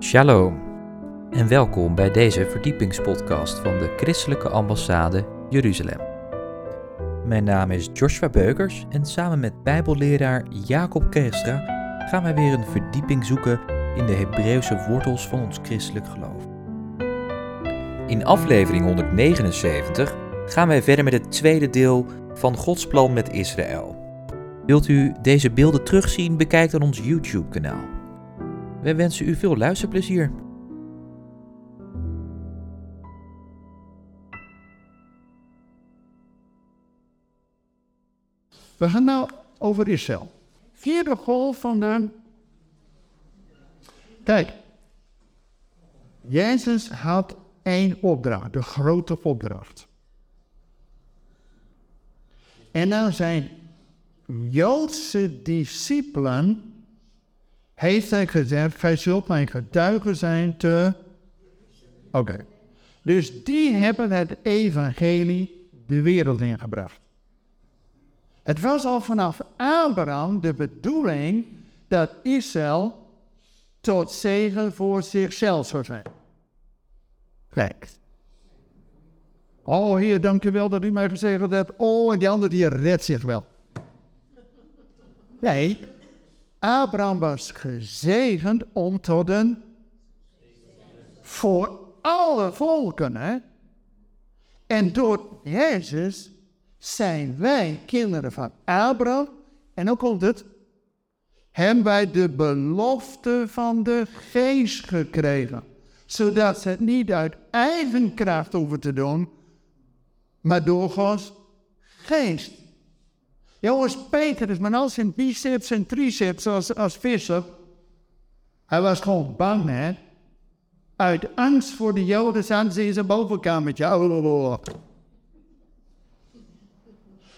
Shalom en welkom bij deze verdiepingspodcast van de Christelijke Ambassade Jeruzalem. Mijn naam is Joshua Beukers en samen met Bijbelleraar Jacob Kerstra gaan wij weer een verdieping zoeken in de Hebreeuwse wortels van ons christelijk geloof. In aflevering 179 gaan wij verder met het tweede deel van Gods plan met Israël. Wilt u deze beelden terugzien? Bekijk dan ons YouTube-kanaal. Wij wensen u veel luisterplezier. We gaan nou over Israël. Vierde golf van de. Kijk, Jezus had één opdracht, de grote opdracht. En dan zijn Joodse discipelen, heeft hij gezegd, gij zult mijn getuigen zijn te... Oké. Dus die hebben het evangelie de wereld ingebracht. Het was al vanaf Abraham de bedoeling dat Israël tot zegen voor zichzelf zou zijn. Kijk. Oh, Heer, dank u wel dat u mij gezegend hebt. Oh, en die andere die redt zich wel. Nee, Abraham was gezegend om tot een. voor alle volken, hè? En door Jezus zijn wij kinderen van Abraham. En dan komt het. Hebben wij de belofte van de geest gekregen. Zodat ze het niet uit eigen kracht hoeven te doen, maar door Gods geest. Jongens, Peter is maar al zijn biceps en triceps als, als visser. Hij was gewoon bang, hè. Uit angst voor de Joden zaten ze in zijn bovenkamertje.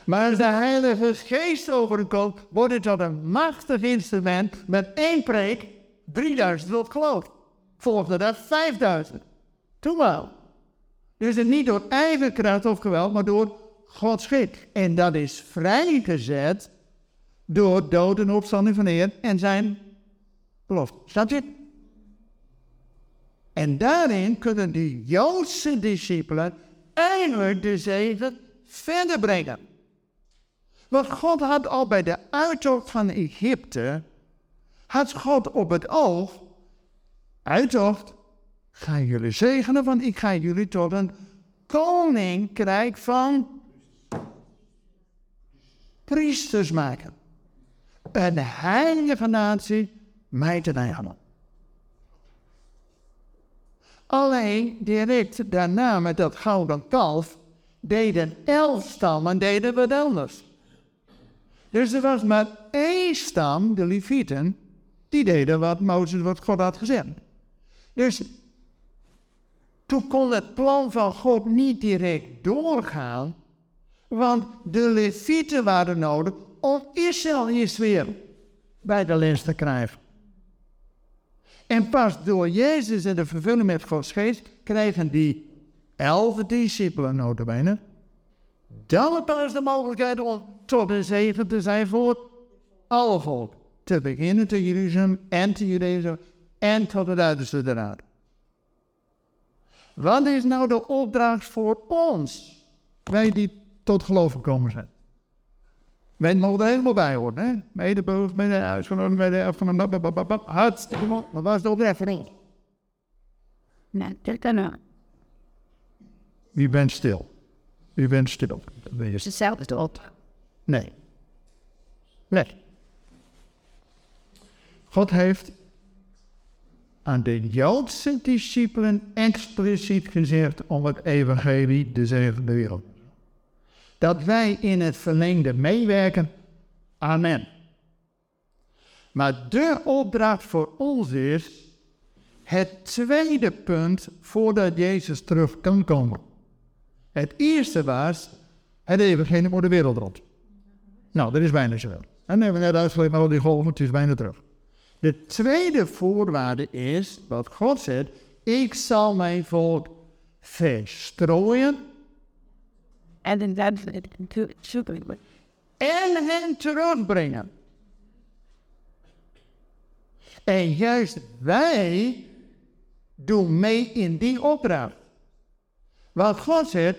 Maar als de Heilige Geest overkomt, wordt het tot een machtig instrument met één preek, 3000 tot geloof. Volgde dat 5000. Toen wel. Dus niet door eigen kracht of geweld, maar door Gods schik. En dat is vrijgezet door dood en opstanding van Heer en zijn belofte. Snap je? En daarin kunnen de Joodse discipelen eindelijk de zegen verder brengen. Want God had al bij de uittocht van Egypte, had God op het oog, uittocht, ga jullie zegenen, want ik ga jullie tot een koninkrijk van priesters maken. Een heilige natie, mij ten eigen. Alleen direct daarna met dat gouden kalf deden elf stammen deden wat anders. Dus er was maar één stam, de Levieten, die deden wat Mozes, wat God had gezegd. Dus toen kon het plan van God niet direct doorgaan, want de Levieten waren nodig om Israël eerst weer bij de les te krijgen. En pas door Jezus en de vervulling met Gods geest krijgen die elf discipelen notabene dan pas de mogelijkheid om tot een zegen te zijn voor alle volk. Te beginnen te Jeruzalem en te Jeruzalem en tot het uiterste eruit. Wat is nou de opdracht voor ons? Wij die tot geloof gekomen zijn. Wij mogen er helemaal bij horen, hè? Medeboos, mede uitgenodigd, mede erfgenomen, hartstikke mooi. Maar wat is de opdracht? Nee, dat kan ook. U bent stil. U bent stil. Het is hetzelfde op. Nee. Nee. God heeft aan de Joodse discipelen expliciet gezegd om het evangelie de zevende wereld. Dat wij in het verlengde meewerken, amen. Maar de opdracht voor ons is het tweede punt voordat Jezus terug kan komen. Het eerste was het evangelie voor de wereld rond. Nou, dat is bijna zo. En dan hebben we net uitgelegd al die golven, het is bijna terug. De tweede voorwaarde is, wat God zegt, ik zal mijn volk verstrooien En dan zoeken we. en hen terugbrengen. En juist wij doe mee in die opdracht. Want God zegt,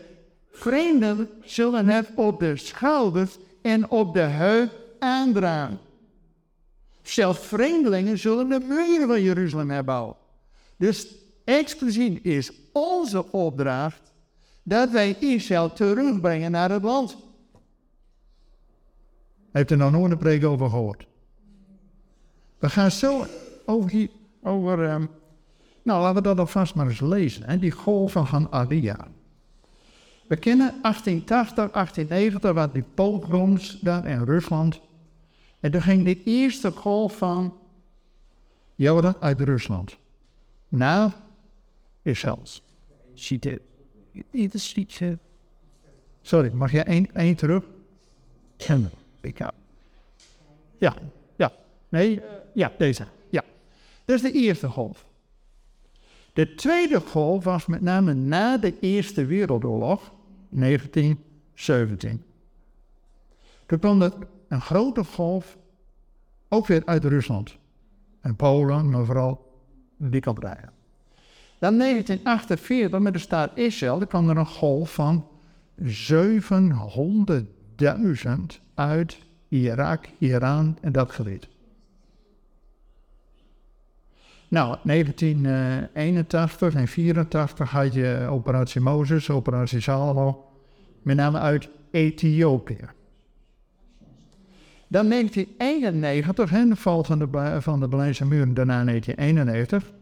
vreemden zullen het op de schouders en op de heup aandragen. Zelfs vreemdelingen zullen de muren van Jeruzalem herbouwen. Dus exclusief is onze opdracht dat wij Israël terugbrengen naar het land. Heeft er nog nooit een preek over gehoord? We gaan zo over, over um, nou laten we dat alvast maar eens lezen, hè? die golven van Adia. We kennen 1880, 1890, wat die pogroms daar in Rusland. En toen ging de eerste golf van Joden uit Rusland naar Israël. Ziet het. Sorry, mag jij één, één terug? Ja, ja. Nee, ja, deze. Ja. Dat is de eerste golf. De tweede golf was met name na de Eerste Wereldoorlog, 1917. Toen kwam er een grote golf, ook weer uit Rusland. En Polen, maar vooral die kant rijden. Dan 1948 met de staat Israël, kwam er een golf van 700.000 uit Irak, Iran en dat gebied. Nou, 1981 en 84 had je operatie Mozes, operatie Salvo, met name uit Ethiopië. Dan 1991, hè, de val van de, van de Berlijnse muur, daarna 1991.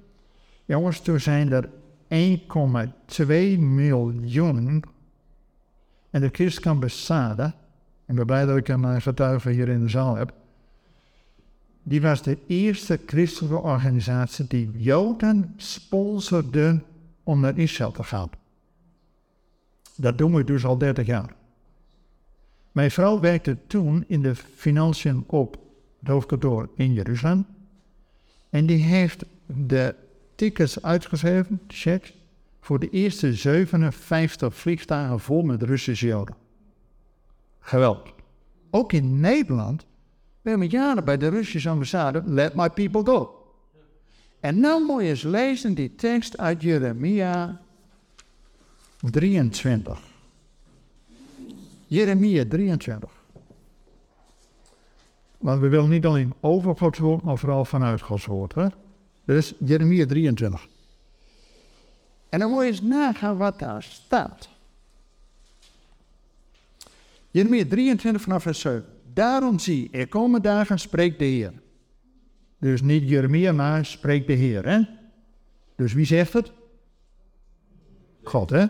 Jongens, toen zijn er 1,2 miljoen en de ambassade, en ik ben blij dat ik een getuige hier in de zaal heb, die was de eerste christelijke organisatie die Joden sponsorde om naar Israël te gaan. Dat doen we dus al 30 jaar. Mijn vrouw werkte toen in de financiën op het hoofdkantoor in Jeruzalem. En die heeft de tickets uitgeschreven, checks, voor de eerste 57 vliegtuigen vol met Russische Joden. Geweldig. Ook in Nederland we hebben jaren bij de Russische ambassade, let my people go. En nou moet je eens lezen die tekst uit Jeremia 23. Jeremia 23. Want we willen niet alleen over Gods woord, maar vooral vanuit Gods woord. Hè? Dus Jeremia 23. En dan moet je eens nagaan wat daar staat. Jeremia 23 vanaf vers 7. Daarom zie, er komen dagen, spreekt de Heer. Dus niet Jeremia, maar spreekt de Heer. Hè? Dus wie zegt het? God, hè?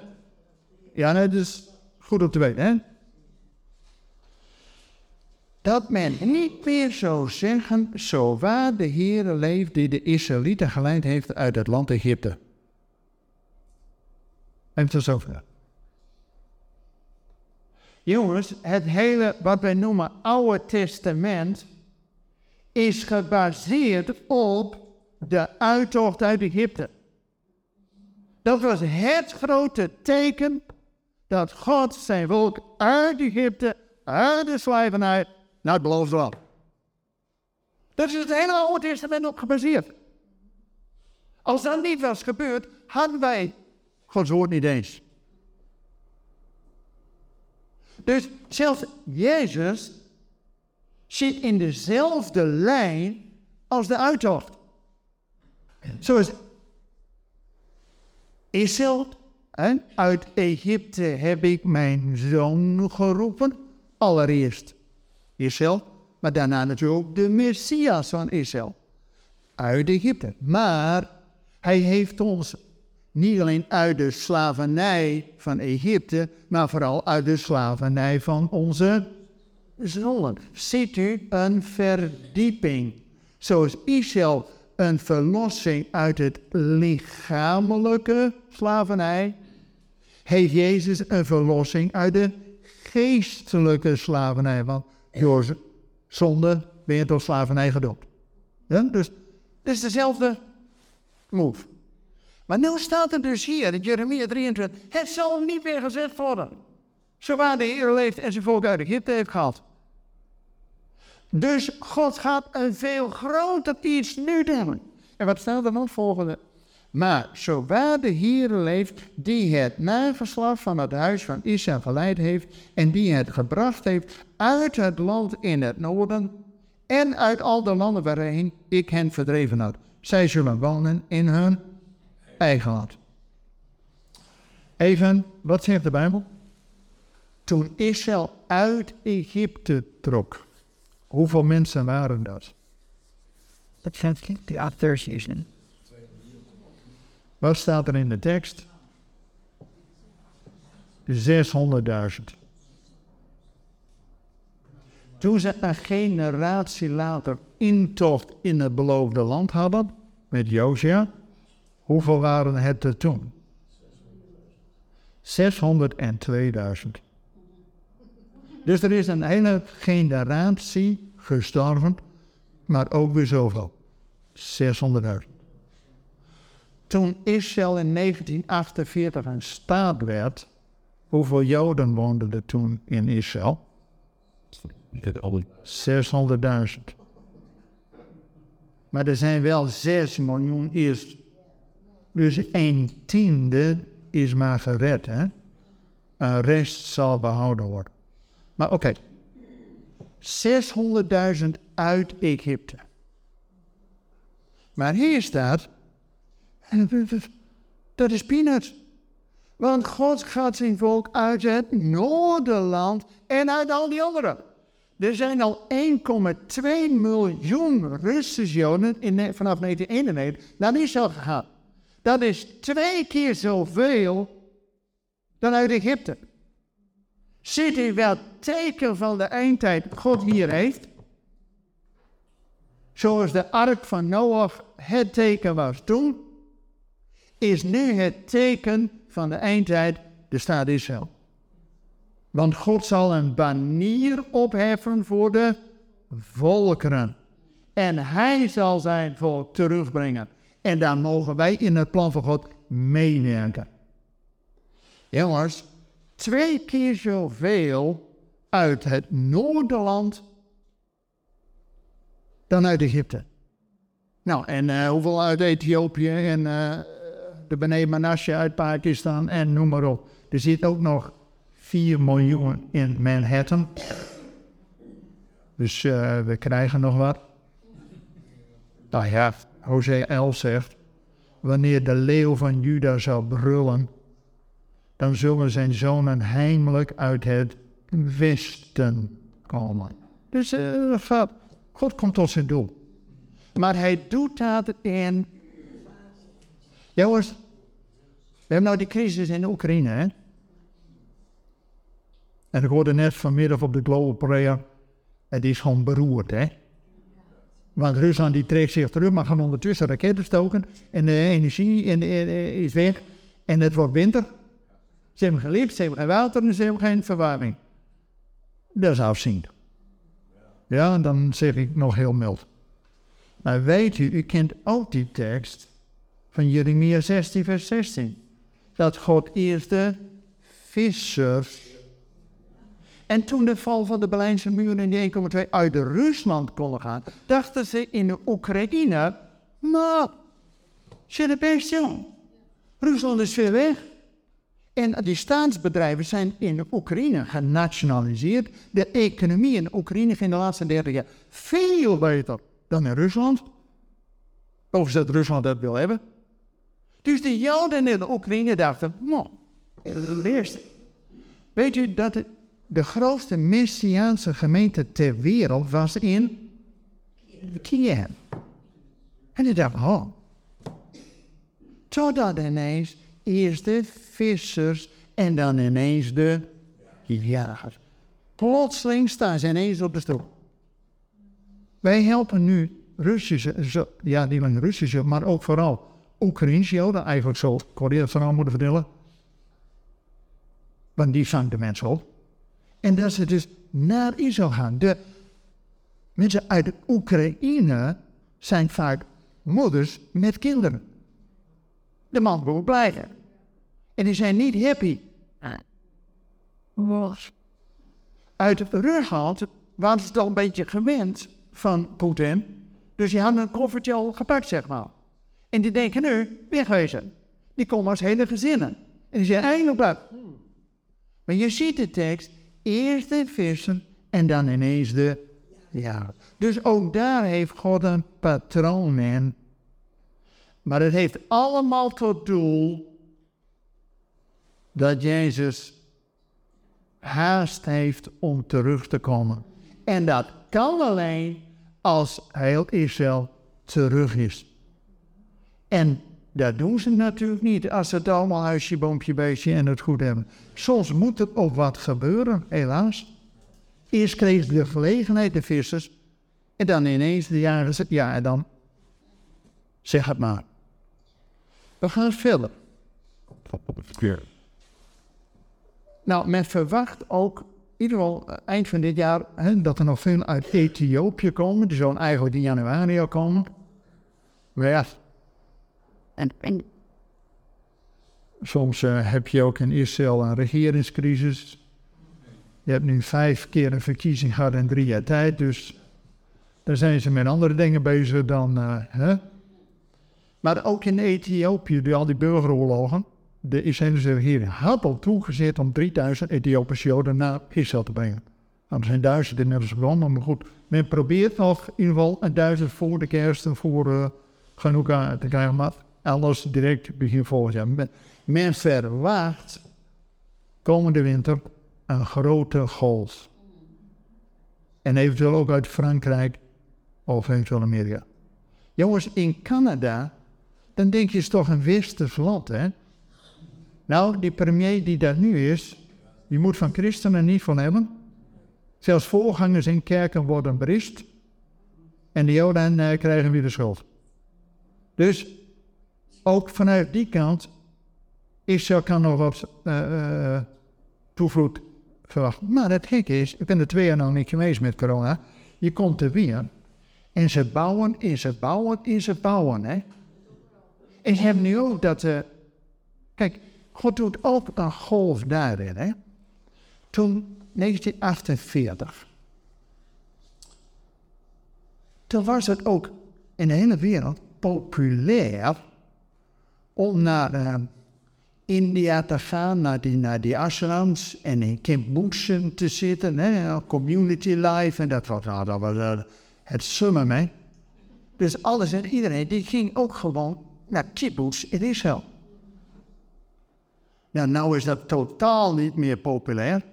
Ja, nee, dat is goed om te weten, hè? Dat men niet meer zou zeggen, zo waar de Heer leeft die de Israëlieten geleid heeft uit het land Egypte. En tot zover. Jongens, het hele wat wij noemen Oude Testament is gebaseerd op de uittocht uit Egypte. Dat was het grote teken dat God zijn volk uit Egypte, uit de slavernij, naar het beloofde land. Dat is het hele Oude Testament op gebaseerd. Als dat niet was gebeurd, hadden wij Gods woord niet eens. Dus zelfs Jezus zit in dezelfde lijn als de uittocht. Zoals Israël, uit Egypte heb ik mijn zoon geroepen. Allereerst Israël, maar daarna natuurlijk ook de Messias van Israël. Uit Egypte. Maar hij heeft ons niet alleen uit de slavernij van Egypte, maar vooral uit de slavernij van onze zonen. Ziet u een verdieping. Zoals Israël een verlossing uit het lichamelijke slavernij, heeft Jezus een verlossing uit de geestelijke slavernij. Want door zonde ben je tot slavernij gedoopt. Dus het is dezelfde move. Maar nu staat er dus hier in Jeremia 23, het zal niet meer gezet worden. Zo waar de Heer leeft en zijn volk uit Egypte heeft gehad. Dus God gaat een veel groter iets nu doen. En wat staat er dan volgende? Maar zo waar de Heer leeft, die het nageslacht van het huis van Israël geleid heeft en die het gebracht heeft uit het land in het noorden en uit al de landen waarheen ik hen verdreven had. Zij zullen wonen in hun eigen land. Even, wat zegt de Bijbel? Toen Israël uit Egypte trok, hoeveel mensen waren dat? Dat zijn de acteurs. Wat staat er in de tekst? 600.000. Toen ze een generatie later intocht in het beloofde land hadden, met Josia, hoeveel waren het er toen? 602.000. Dus er is een hele generatie gestorven, maar ook weer zoveel. 600.000. Toen Israël in 1948 een staat werd, hoeveel Joden woonden er toen in Israël? 600.000. Maar er zijn wel 6 miljoen eerst. Dus een tiende is maar gered, hè? Een rest zal behouden worden. Maar oké. 600.000 uit Egypte. Maar hier staat. Dat is peanuts. Want God gaat zijn volk uit het noorderland en uit al die anderen. Er zijn al 1,2 miljoen Russische Joden in, vanaf 1991 naar Israël gegaan. Dat is twee keer zoveel dan uit Egypte. Ziet u wel teken van de eindtijd God hier heeft? Zoals de ark van Noach het teken was toen, is nu het teken van de eindtijd de staat Israël. Want God zal een banier opheffen voor de volkeren. En hij zal zijn volk terugbrengen. En dan mogen wij in het plan van God meewerken. Jongens, twee keer zoveel uit het Noorderland dan uit Egypte. Nou, en uh, hoeveel uit Ethiopië en uh, de Bene Manasseh uit Pakistan en noem maar op. Er zit ook nog 4 miljoen in Manhattan. Dus uh, we krijgen nog wat. Nou ja, Hosea 11 zegt, wanneer de leeuw van Juda zal brullen, dan zullen zijn zonen heimelijk uit het westen komen. Dus uh, God komt tot zijn doel. Maar hij doet dat in... Jongens, we hebben nou die crisis in Oekraïne, hè? En ik hoorde net vanmiddag op de Global Prayer, het is gewoon beroerd, hè? Want Rusland die trekt zich terug, maar gaan ondertussen raketten stoken. En de energie is weg. En het wordt winter. Ze hebben geen licht, ze hebben geen water en ze hebben geen verwarming. Dat is afzien. Ja, en dan zeg ik nog heel mild. Maar weet u, u kent ook die tekst van Jeremia 16, vers 16. Dat God eerst de vissers en toen de val van de Berlijnse muur in die 1,2 uit Rusland konden gaan, dachten ze in de Oekraïne, nou, het best jong. Rusland is ver weg. En die staatsbedrijven zijn in de Oekraïne genationaliseerd. De economie in de Oekraïne ging de laatste 30 jaar veel beter dan in Rusland. Of dat Rusland dat wil hebben. Dus de Joden in de Oekraïne dachten, het eerste. Weet u dat de grootste Messiaanse gemeente ter wereld was in Kiev. En ik dacht, oh. Totdat ineens eerst de vissers en dan ineens de jagers. Plotseling staan ze ineens op de stoel. Wij helpen nu Russische, ja niet alleen Russische, maar ook vooral Oekraïnse Joden, eigenlijk zo, dat vooral moeten vertellen. Want die vangt de mensen op. En dat ze dus naar Israël gaan. De mensen uit de Oekraïne zijn vaak moeders met kinderen. De man wil blijven. En die zijn niet happy. Uit Rusland waren ze toch een beetje gewend van Poetin. Dus die hadden een koffertje al gepakt, zeg maar. En die denken nu, wegwezen. Die komen als hele gezinnen. En die zijn eindelijk blij. Maar je ziet de tekst, eerst de vissen en dan ineens de ja. Dus ook daar heeft God een patroon in. Maar het heeft allemaal tot doel dat Jezus haast heeft om terug te komen. En dat kan alleen als heel Israël terug is. En dat doen ze natuurlijk niet als ze het allemaal huisje, boompje, beestje en het goed hebben. Soms moet er ook wat gebeuren, helaas. Eerst kregen ze de gelegenheid, de vissers, en dan ineens de jaren, ja, en dan zeg het maar. We gaan verder. Nou, men verwacht ook, in ieder geval eh, eind van dit jaar, hè, dat er nog veel uit Ethiopië komen. Die zouden eigenlijk in januari al komen. Maar ja. En. Soms uh, heb je ook in Israël een regeringscrisis. Je hebt nu vijf keer een verkiezing gehad in drie jaar tijd, dus daar zijn ze met andere dingen bezig dan. Uh, hè? Maar ook in Ethiopië, die, al die burgeroorlogen, de Israëlische regering had al toegezet om 3000 Ethiopische Joden naar Israël te brengen. Nou, er zijn duizenden inmiddels gewonnen, maar goed. Men probeert nog in ieder geval een duizend voor de kerst en voor uh, te krijgen, maar alles direct begin volgend jaar. Men, verwacht komende winter een grote golf. En eventueel ook uit Frankrijk of eventueel Amerika. Jongens, in Canada, dan denk je is toch een westers land, hè? Nou, die premier die daar nu is, die moet van christenen niet van hebben. Zelfs voorgangers in kerken worden berist. En de Joden uh, krijgen weer de schuld. Dus ook vanuit die kant, Israël kan nog wat uh, toevloed verwachten. Maar het gek is, ik ben er twee jaar nog niet geweest met corona. Je komt er weer en ze bouwen, en ze bouwen, en ze bouwen. Hè? En je hebt nu ook dat. Uh, kijk, God doet ook een golf daarin. Hè? Toen 1948. Toen was het ook in de hele wereld populair om naar uh, India te gaan, naar die, naar die ashrams en in kibbutzen te zitten, hè, community life. En dat was, nou, dat was uh, het summen mee. Dus alles en iedereen, die ging ook gewoon naar kibbutz in Israël. Nou, nou is dat totaal niet meer populair.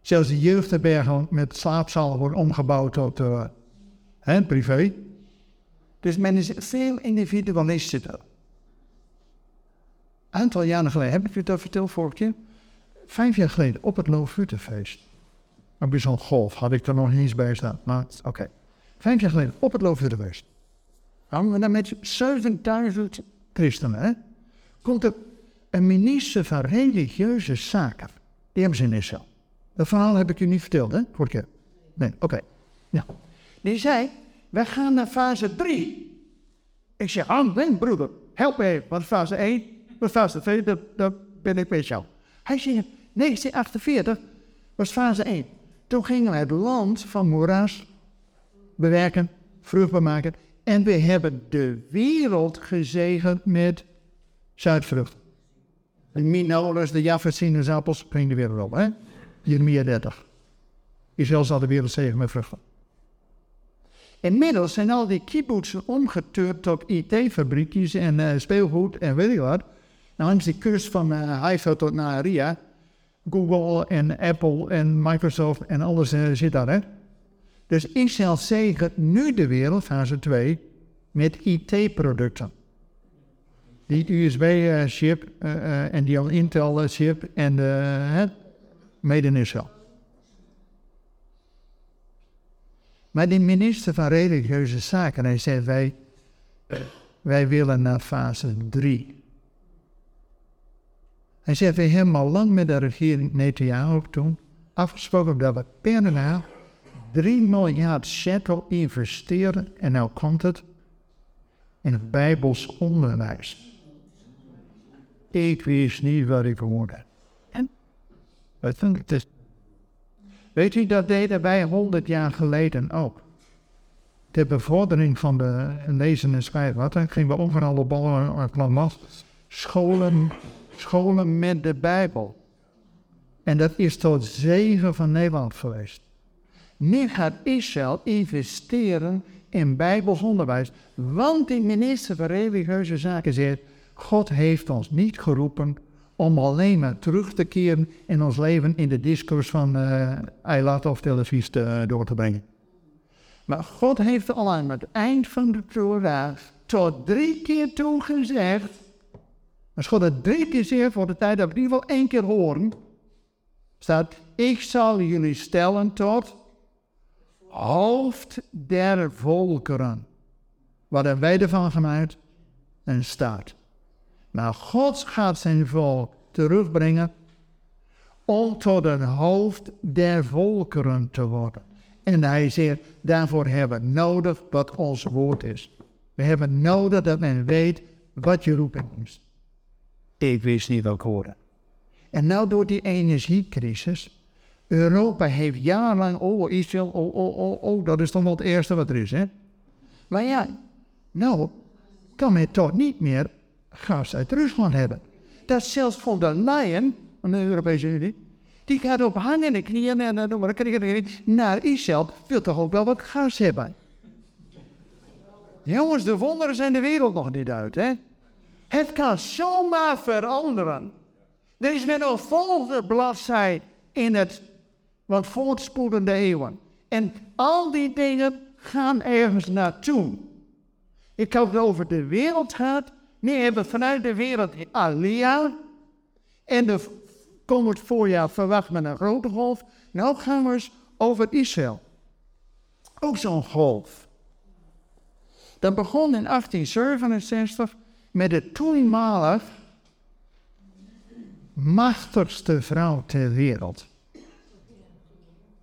Zelfs de jeugdherbergen met slaapzalen worden omgebouwd tot uh, hè, privé. Dus men is veel individualistischer. Aantal jaren geleden, heb ik u dat verteld vorige keer? Vijf jaar geleden op het Loofhuttenfeest. Maar bij golf had ik er nog niet eens bij staan. Maar oké. Vijf jaar geleden op het Loofhuttenfeest. Hangen we dan met 7000 christenen. Hè? Komt er een minister van religieuze zaken. Die hebben ze in Israël. Dat verhaal heb ik u niet verteld, hè? Vorige keer. Nee, oké. Die zei, wij gaan naar fase 3. Ik zeg, amen, broeder. Help even. Want fase 1, wat fase 2, dat, ben ik met jou. Hij zei, 1948 was fase 1. Toen gingen we het land van moeras bewerken, vruchtbaar maken. En we hebben de wereld gezegend met zuidvrucht. De minoles, de Jaffa sinaasappels, ging de wereld op. Hè? Jeremia 30. Israël zal de wereld zegen met vruchten. Inmiddels zijn al die kibbutzen omgeturpt tot IT-fabriekjes en uh, speelgoed en weet ik wat. Nou, langs die kust van uh, Haifa tot Naharia. Google en Apple en Microsoft en alles uh, zit daar, hè. Dus Israël zegent nu de wereld, fase 2, met IT-producten. Die USB-chip en die Intel-chip en de in Israël. Maar de minister van Religieuze Zaken, hij zei, wij, wij willen naar fase 3. Hij zei, we hebben al lang met de regering Netanyahu toen afgesproken dat we per jaar 3 miljard shekel investeren. En nou komt het in het Bijbels onderwijs. Ik wist niet wat ik hoorde. En? Wat vind ik Weet u, dat deden wij 100 jaar geleden ook. ter bevordering van de lezen en schrijven. Dan gingen we overal op alle land scholen, scholen met de Bijbel. En dat is tot zegen van Nederland geweest. Nu gaat Israël investeren in Bijbels onderwijs. Want de minister van Religieuze Zaken zegt: God heeft ons niet geroepen om alleen maar terug te keren in ons leven in de discours van uh, Eilat of televisie te, door te brengen. Maar God heeft al aan het eind van de Torah tot drie keer toe gezegd. Als God het drie keer zegt voor de tijd dat we in ieder geval één keer horen, staat: Ik zal jullie stellen tot hoofd der volkeren. Wat hebben wij ervan gemaakt? Een staat. Maar God gaat zijn volk terugbrengen om tot een hoofd der volkeren te worden. En hij zegt, daarvoor hebben we nodig wat ons woord is. We hebben nodig dat men weet wat je roeping is. Ik wist niet welk horen. En nou door die energiecrisis. Europa heeft jarenlang, oh Israël, oh, oh, oh, oh, dat is dan wel het eerste wat er is, hè. Maar ja, nou kan men toch niet meer gas uit Rusland hebben. Dat zelfs von der Leyen, van de Europese Unie, die gaat op hangende knieën en dan maar naar Israël, wil toch ook wel wat gas hebben. Jongens, de wonderen zijn de wereld nog niet uit, hè? Het kan zomaar veranderen. Er is met een volgende bladzij in het wat voortspoedende eeuwen. En al die dingen gaan ergens naartoe. Ik heb het over de wereld gaat. Nu hebben vanuit de wereld Alia. En de komend voorjaar verwacht men een grote golf. Nou gaan we eens over Israël. Ook zo'n golf. Dat begon in 1867 met de toenmalig machtigste vrouw ter wereld.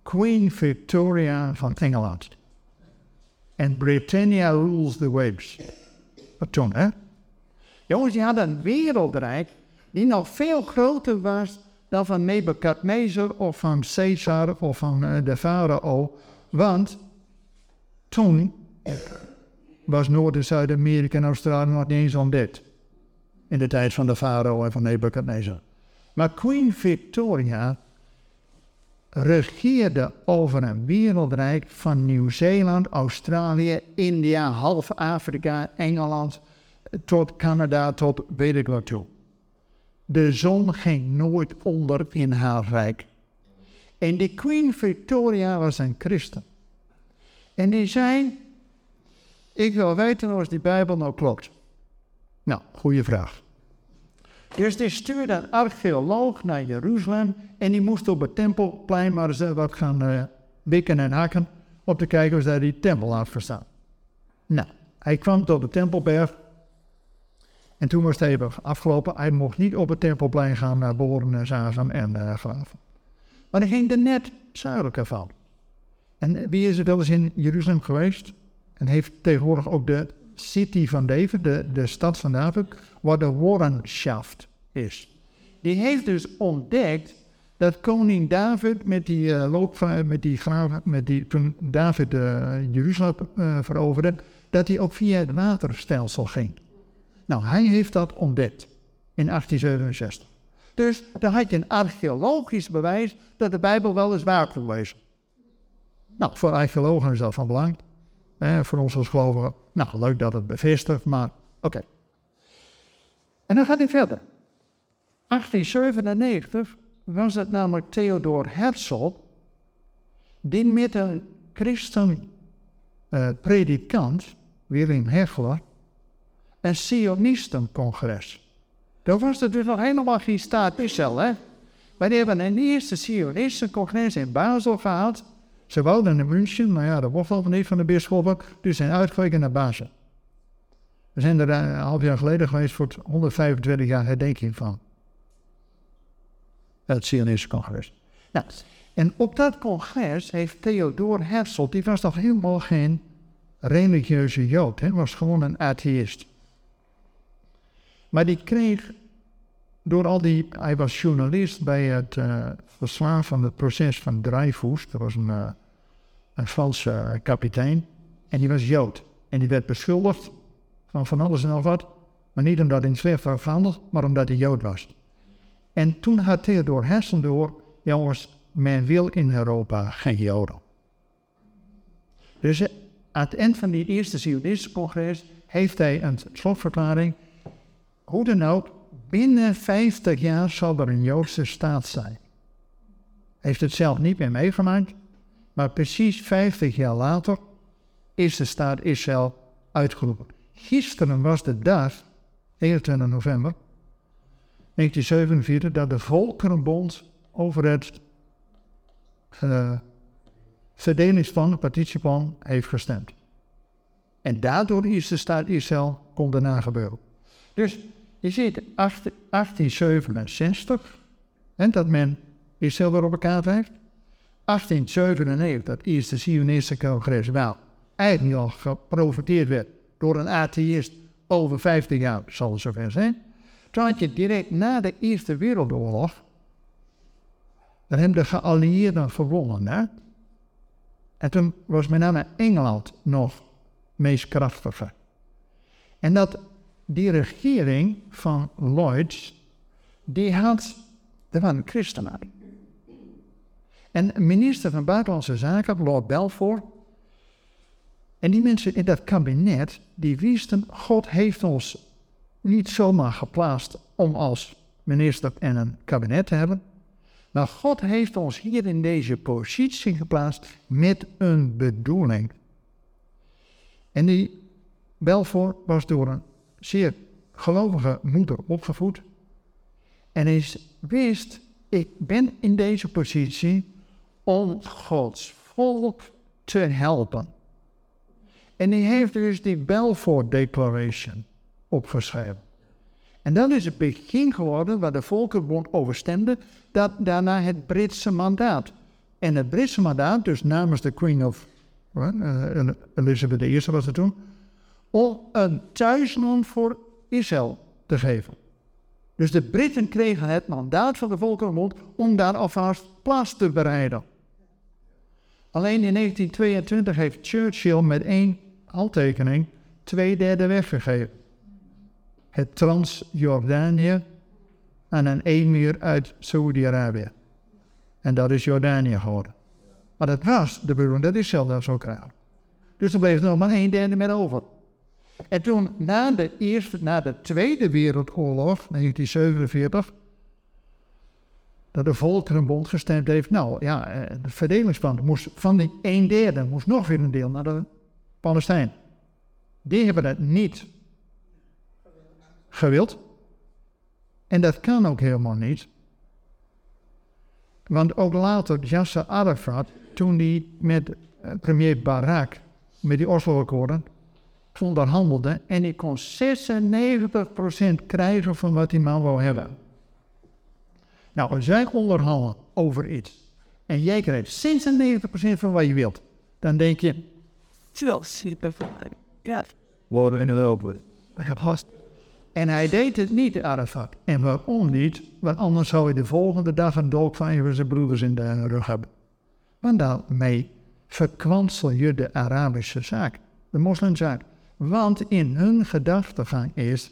Queen Victoria van Engeland. En Britannia rules the waves. Wat toen, hè? Jongens, die hadden een wereldrijk die nog veel groter was dan van Nebuchadnezzar of van Caesar of van uh, de farao. Want toen was Noord- en Zuid-Amerika en Australië nog niet eens ontdekt. In de tijd van de farao en van Nebuchadnezzar. Maar Queen Victoria regeerde over een wereldrijk van Nieuw-Zeeland, Australië, India, half Afrika, Engeland, tot Canada, tot weet ik wat toe. De zon ging nooit onder in haar rijk. En die Queen Victoria was een christen. En die zei, ik wil weten of die Bijbel nou klopt. Nou, goede vraag. Dus die stuurde een archeoloog naar Jeruzalem en die moest op het tempelplein maar eens wat gaan uh, bikken en hakken om te kijken of daar die tempel had verstaan. Nou, hij kwam tot de tempelberg en toen was het afgelopen. Hij mocht niet op het tempelplein gaan naar boren en en uh, graven. Maar hij ging er net zuidelijker van. En wie is er wel eens in Jeruzalem geweest en heeft tegenwoordig ook de City van David, de, de stad van David, wat de Warrenschaft is. Die heeft dus ontdekt dat koning David met die uh, met die graven, met die, toen David uh, Jeruzalem uh, veroverde, dat hij ook via het waterstelsel ging. Nou, hij heeft dat ontdekt in 1867. Dus dan had je een archeologisch bewijs dat de Bijbel wel eens waar wezen. Nou, voor archeologen is dat van belang. Eh, voor ons als gelovigen, nou leuk dat het bevestigt, maar oké. En dan gaat hij verder. 1897 was het namelijk Theodor Herzl, die met een christen uh, predikant, Willem Hegler, een Sionistencongres. Daar was er dus nog helemaal geen staat Israël, hè? Maar die hebben een eerste Sionistencongres in Basel gehad. Ze wouden in München, maar ja, dat was wel niet van de bisschoppen, dus zijn uitgeweken naar Basel. We zijn er een half jaar geleden geweest voor het 125 jaar herdenking van. Het Zionistische congres. Nou, en op dat congres heeft Theodor Herzl, die was toch helemaal geen religieuze jood, hij was gewoon een atheïst. Maar die kreeg door al die, hij was journalist bij het uh, verslaan van het proces van Dreyfus, dat was een, uh, een valse kapitein. En die was Jood. En die werd beschuldigd van van alles en nog wat. Maar niet omdat hij in slecht was veranderd, maar omdat hij Jood was. En toen had Theodor Hersel door, jongens, men wil in Europa geen Joden. Dus eh, aan het eind van die eerste Zionistische congres heeft hij een slotverklaring. Hoe dan ook, binnen 50 jaar zal er een Joodse staat zijn. Heeft het zelf niet meer meegemaakt, maar precies 50 jaar later is de staat Israël uitgeroepen. Gisteren was de dag, 21 november 1947, dat de Volkerenbond over het uh, verdelingsplan, het partitieplan, heeft gestemd. En daardoor is de staat Israël kon daarna gebeuren. Dus je ziet 1867, en dat men Israël weer op elkaar heeft. 1897, dat eerste Zionistische congres wel eigenlijk al geprofiteerd werd door een atheïst over 50 jaar, zal het zover zijn. Toen had je direct na de Eerste Wereldoorlog, dan hebben de geallieerden gewonnen. Hè? En toen was met name Engeland nog meest krachtiger. En dat die regering van Lloyds, die had, er waren christenen. En minister van Buitenlandse Zaken, Lord Balfour, en die mensen in dat kabinet, die wisten, God heeft ons niet zomaar geplaatst om als minister en een kabinet te hebben. Maar God heeft ons hier in deze positie geplaatst met een bedoeling. En die Belfort was door een zeer gelovige moeder opgevoed. En hij wist, ik ben in deze positie om Gods volk te helpen. En die heeft dus die Balfour Declaration opgeschreven. En dat is het begin geworden waar de Volkenbond overstemde, dat daarna het Britse mandaat. En het Britse mandaat, dus namens de Queen of uh, Elizabeth I was het toen, om een thuisland voor Israël te geven. Dus de Britten kregen het mandaat van de Volkenbond om daar alvast plaats te bereiden. Alleen in 1922 heeft Churchill met één handtekening twee derde weggegeven. Het Transjordanië aan een emir uit Saoedi-Arabië. En dat is Jordanië geworden. Maar dat was de bedoeling dat is zelf zo krijgen. Dus er bleef nog maar één derde met over. En toen, na de, eerste, na de Tweede Wereldoorlog, 1947, dat de Volkerenbond gestemd heeft, nou ja, eh, verdelingsplan moest van die een derde, moest nog weer een deel naar de Palestijn. Die hebben het niet gewild. En dat kan ook helemaal niet. Want ook later, Yasser Arafat, toen hij met eh, premier Barak, met die Oslo-akkoorden, onderhandelde en hij kon 96% krijgen van wat die man wou hebben. Nou, als jij onderhandelt over iets en jij krijgt 96% van wat je wilt, dan denk je, wel super Ja. Worden in Europa. En hij deed het niet, Arafat. En waarom niet? Want anders zou hij de volgende dag een dolk van zijn broeders in de rug hebben. Want daarmee verkwansel je de Arabische zaak, de moslimzaak. Want in hun gedachtegang is,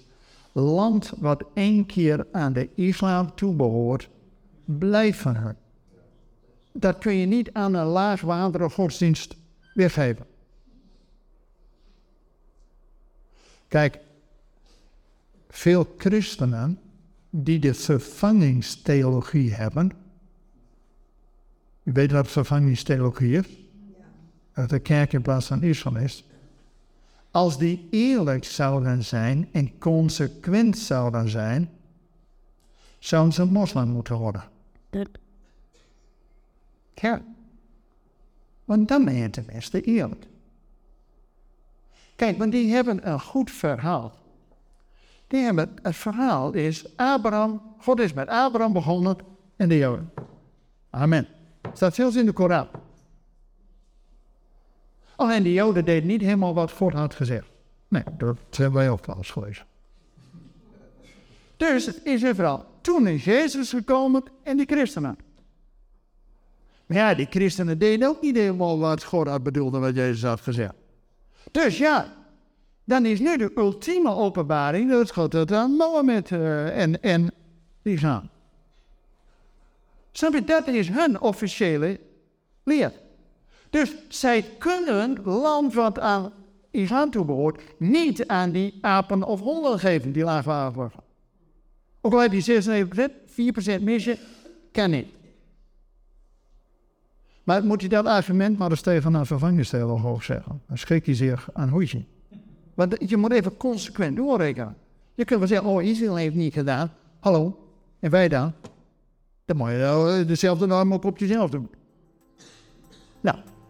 land wat één keer aan de islam toebehoort, blijft van hun. Dat kun je niet aan een laagwaardere godsdienst weergeven. Kijk, veel christenen die de vervangingstheologie hebben. U weet wat vervangingstheologie is? Dat de kerk in plaats van Israël is. Als die eerlijk zouden zijn en consequent zouden zijn, zouden ze moslim moeten worden. Ja. Want dan ben je tenminste eerlijk. Kijk, want die hebben een goed verhaal. Die hebben, het verhaal is, Abraham, God is met Abraham begonnen en de Joden. Amen. Staat zelfs in de Koran. Alleen de Joden deden niet helemaal wat God had gezegd. Nee, dat hebben wij ook alles gelezen. Dus het is een verhaal. Toen is Jezus gekomen en die christenen. Maar ja, die christenen deden ook niet helemaal wat God had bedoeld en wat Jezus had gezegd. Dus ja, dan is nu de ultieme openbaring dat God het aan Mohammed uh, en, en die gaan. Snap je, dat is hun officiële leer. Dus zij kunnen land wat aan Iran toebehoort, niet aan die apen of honden geven die laagwaardig worden. Ook al heb je 96%, 4% misje, kan niet. Maar moet je dat argument maar eens tegen een hoog zeggen. Dan schrik je zich aan hoedje. Want je moet even consequent doorrekenen. Je kunt wel zeggen, oh, Israël heeft niet gedaan. Hallo, en wij dan? Dan moet je dezelfde norm op op jezelf doen. Nou,